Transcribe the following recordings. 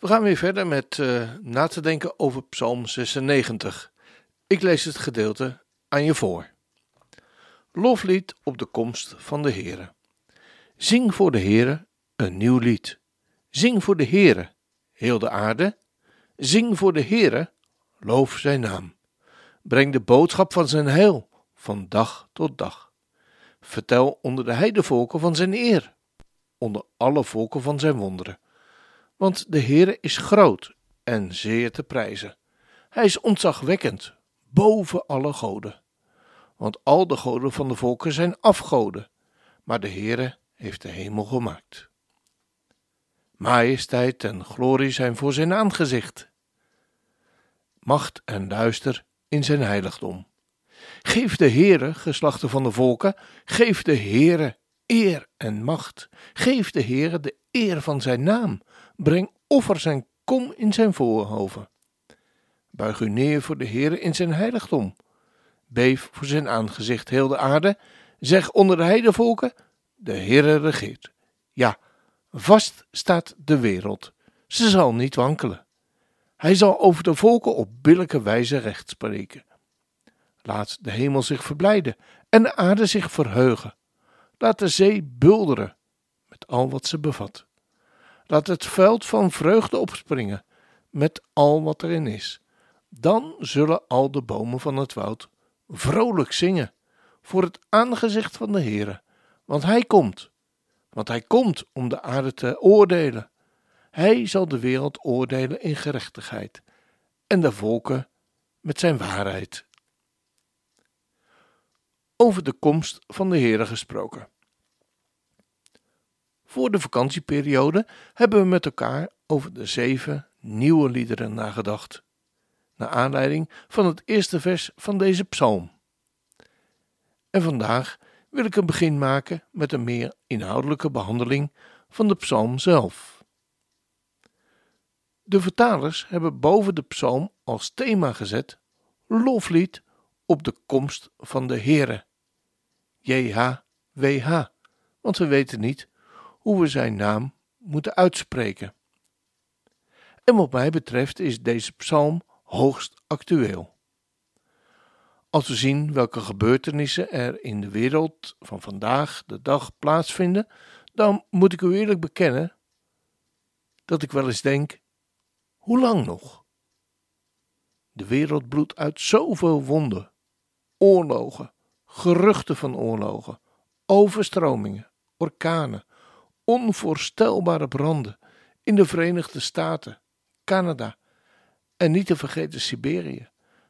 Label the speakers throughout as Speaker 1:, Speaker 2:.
Speaker 1: We gaan weer verder met uh, na te denken over Psalm 96. Ik lees het gedeelte aan je voor. Loflied op de komst van de Heere. Zing voor de Heere een nieuw lied. Zing voor de Heere, heel de aarde. Zing voor de Heere, loof zijn naam. Breng de boodschap van zijn heil van dag tot dag. Vertel onder de heidevolken van zijn eer, onder alle volken van zijn wonderen want de Heere is groot en zeer te prijzen. Hij is ontzagwekkend, boven alle goden. Want al de goden van de volken zijn afgoden, maar de Heere heeft de hemel gemaakt. Majesteit en glorie zijn voor zijn aangezicht. Macht en luister in zijn heiligdom. Geef de Heere, geslachten van de volken, geef de Heere eer en macht. Geef de Heere de eer van zijn naam. Breng offers en kom in zijn voorhoven. Buig u neer voor de Heere in zijn heiligdom. Beef voor zijn aangezicht heel de aarde. Zeg onder de heidevolken, de Heere regeert. Ja, vast staat de wereld. Ze zal niet wankelen. Hij zal over de volken op billijke wijze recht spreken. Laat de hemel zich verblijden en de aarde zich verheugen. Laat de zee bulderen met al wat ze bevat. Laat het veld van vreugde opspringen met al wat erin is. Dan zullen al de bomen van het woud vrolijk zingen voor het aangezicht van de Heere, want hij komt. Want hij komt om de aarde te oordelen. Hij zal de wereld oordelen in gerechtigheid en de volken met zijn waarheid. Over de komst van de Heere gesproken. Voor de vakantieperiode hebben we met elkaar over de zeven nieuwe liederen nagedacht, naar aanleiding van het eerste vers van deze psalm. En vandaag wil ik een begin maken met een meer inhoudelijke behandeling van de psalm zelf. De vertalers hebben boven de psalm als thema gezet loflied op de komst van de Heere. JHWH, want we weten niet hoe we zijn naam moeten uitspreken. En wat mij betreft is deze psalm hoogst actueel. Als we zien welke gebeurtenissen er in de wereld van vandaag de dag plaatsvinden, dan moet ik u eerlijk bekennen dat ik wel eens denk: hoe lang nog? De wereld bloedt uit zoveel wonden, oorlogen, geruchten van oorlogen, overstromingen, orkanen, onvoorstelbare branden in de Verenigde Staten, Canada en niet te vergeten Siberië,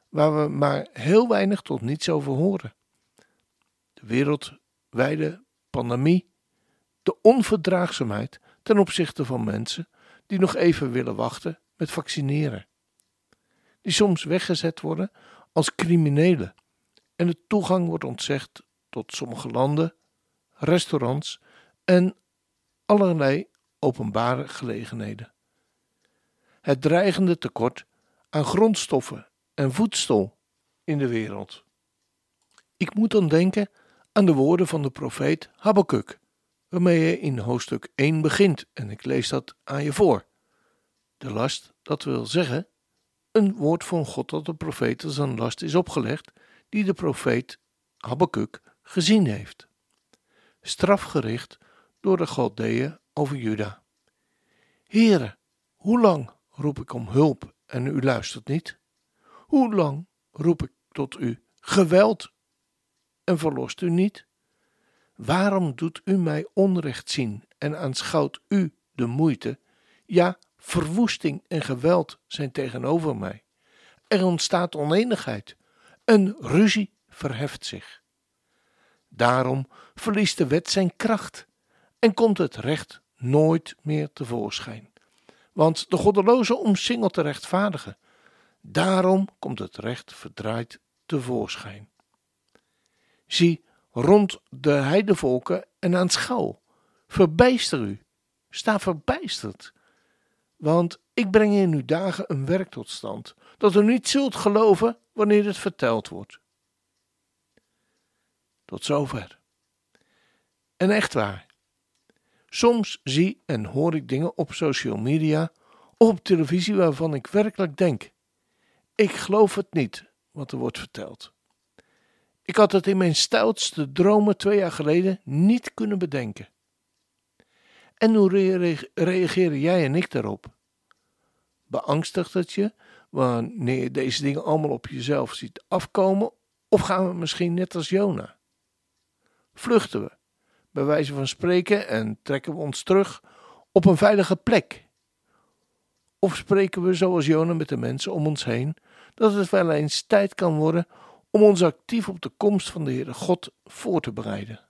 Speaker 1: waar we maar heel weinig tot niets over horen. De wereldwijde pandemie, de onverdraagzaamheid ten opzichte van mensen die nog even willen wachten met vaccineren, die soms weggezet worden als criminelen en de toegang wordt ontzegd tot sommige landen, restaurants en allerlei openbare gelegenheden. Het dreigende tekort aan grondstoffen en voedsel in de wereld. Ik moet dan denken aan de woorden van de profeet Habakkuk, waarmee hij in hoofdstuk 1 begint, en ik lees dat aan je voor. De last, dat wil zeggen, een woord van God dat de profeet als een last is opgelegd, die de profeet Habakkuk gezien heeft. Strafgericht door de Galdeeën over Juda. Heere, hoe lang roep ik om hulp en u luistert niet? Hoe lang roep ik tot u geweld en verlost u niet? Waarom doet u mij onrecht zien en aanschouwt u de moeite? Ja, verwoesting en geweld zijn tegenover mij. Er ontstaat oneenigheid, een ruzie verheft zich. Daarom verliest de wet zijn kracht en komt het recht nooit meer tevoorschijn. Want de goddeloze omsingelt de rechtvaardige Daarom komt het recht verdraaid tevoorschijn. Zie rond de heidevolken en aanschouw. Verbijster u. Sta verbijsterd. Want ik breng in uw dagen een werk tot stand, dat u niet zult geloven wanneer het verteld wordt. Tot zover. En echt waar. Soms zie en hoor ik dingen op social media of op televisie waarvan ik werkelijk denk: ik geloof het niet wat er wordt verteld. Ik had het in mijn stoutste dromen twee jaar geleden niet kunnen bedenken. En hoe reageren jij en ik daarop? Beangstigt het je wanneer je deze dingen allemaal op jezelf ziet afkomen? Of gaan we misschien net als Jona? Vluchten we, bij wijze van spreken, en trekken we ons terug op een veilige plek? Of spreken we zoals Jona met de mensen om ons heen, dat het wel eens tijd kan worden om ons actief op de komst van de Heere God voor te bereiden?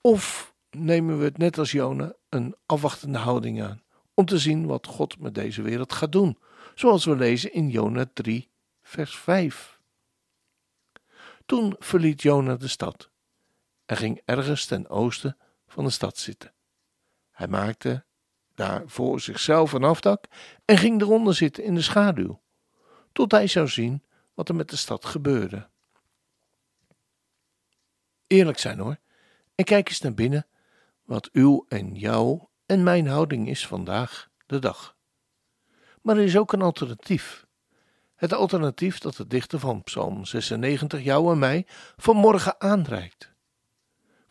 Speaker 1: Of nemen we het net als Jona een afwachtende houding aan, om te zien wat God met deze wereld gaat doen, zoals we lezen in Jona 3, vers 5. Toen verliet Jona de stad en ging ergens ten oosten van de stad zitten. Hij maakte daar voor zichzelf een afdak en ging eronder zitten in de schaduw, tot hij zou zien wat er met de stad gebeurde. Eerlijk zijn hoor, en kijk eens naar binnen wat uw en jouw en mijn houding is vandaag de dag. Maar er is ook een alternatief. Het alternatief dat de dichter van Psalm 96 jou en mij vanmorgen aanreikt.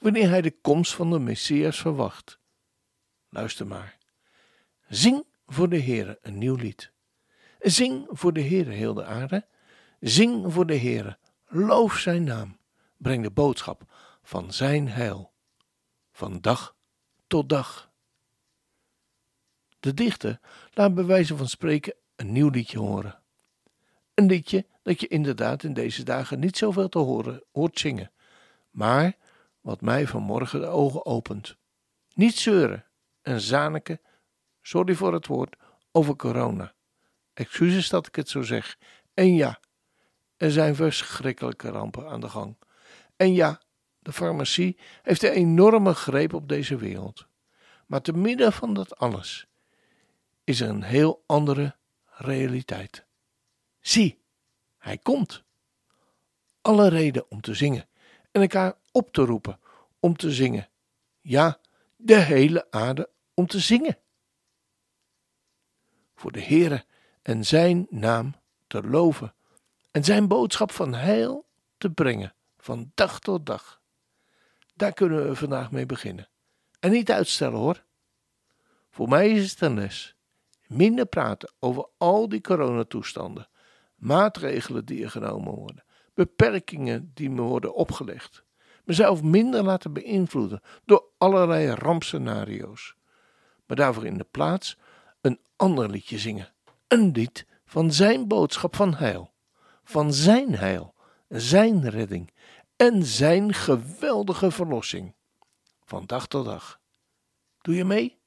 Speaker 1: Wanneer hij de komst van de Messias verwacht. Luister maar. Zing voor de Heere een nieuw lied. Zing voor de Heere heel de aarde. Zing voor de Heere. Loof zijn naam. Breng de boodschap van zijn heil. Van dag tot dag. De dichter laat bij wijze van spreken een nieuw liedje horen. Een liedje dat je inderdaad in deze dagen niet zoveel te horen hoort zingen, maar wat mij vanmorgen de ogen opent. Niet zeuren en zaniken, sorry voor het woord, over corona. Excuses dat ik het zo zeg. En ja, er zijn verschrikkelijke rampen aan de gang. En ja, de farmacie heeft een enorme greep op deze wereld. Maar te midden van dat alles is er een heel andere realiteit. Zie, hij komt. Alle reden om te zingen en elkaar op te roepen om te zingen. Ja, de hele aarde om te zingen. Voor de Heere en zijn naam te loven en zijn boodschap van heil te brengen van dag tot dag. Daar kunnen we vandaag mee beginnen. En niet uitstellen hoor. Voor mij is het een les. Minder praten over al die coronatoestanden, maatregelen die er genomen worden, beperkingen die me worden opgelegd. Mezelf minder laten beïnvloeden door allerlei rampscenario's. Maar daarvoor in de plaats een ander liedje zingen. Een lied van zijn boodschap van heil. Van zijn heil, zijn redding en zijn geweldige verlossing. Van dag tot dag. Doe je mee?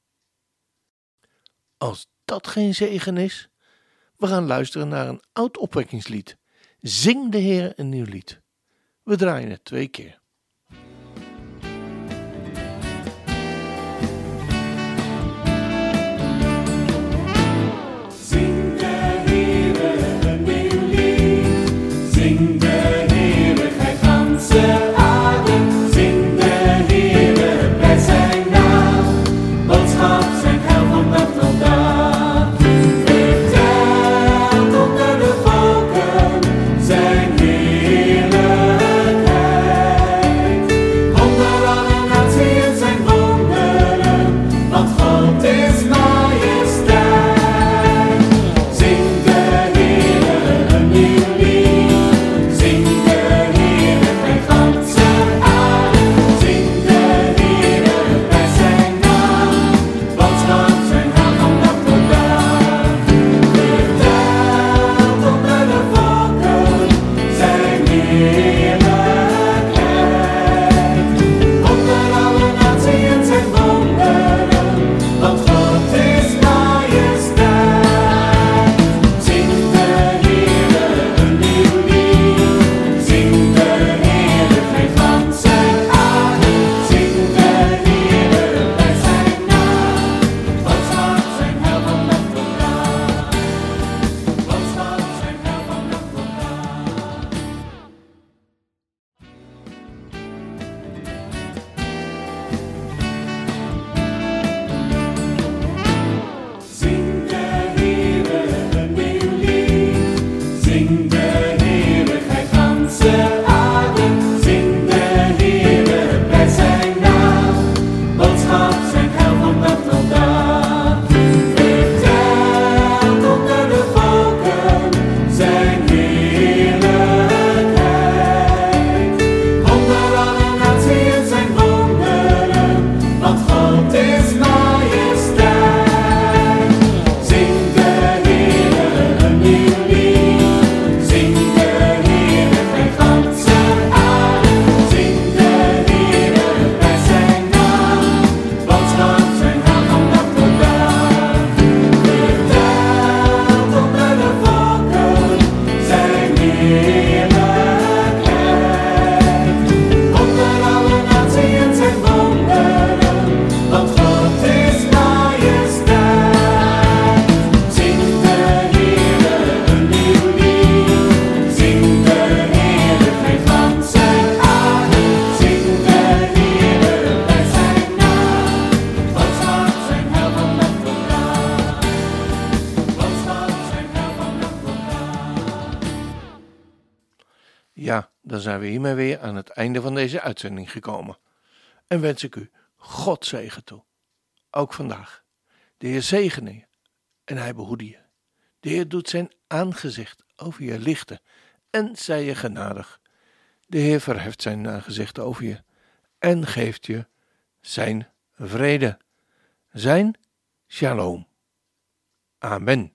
Speaker 1: Als dat geen zegen is, we gaan luisteren naar een oud opwekkingslied. Zing de Heer een nieuw lied. We draaien het twee keer. Dan zijn we hiermee weer aan het einde van deze uitzending gekomen. En wens ik u God zegen toe. Ook vandaag. De Heer zegene je en hij behoede je. De Heer doet zijn aangezicht over je lichten en zij je genadig. De Heer verheft zijn aangezicht over je en geeft je zijn vrede, zijn shalom. Amen.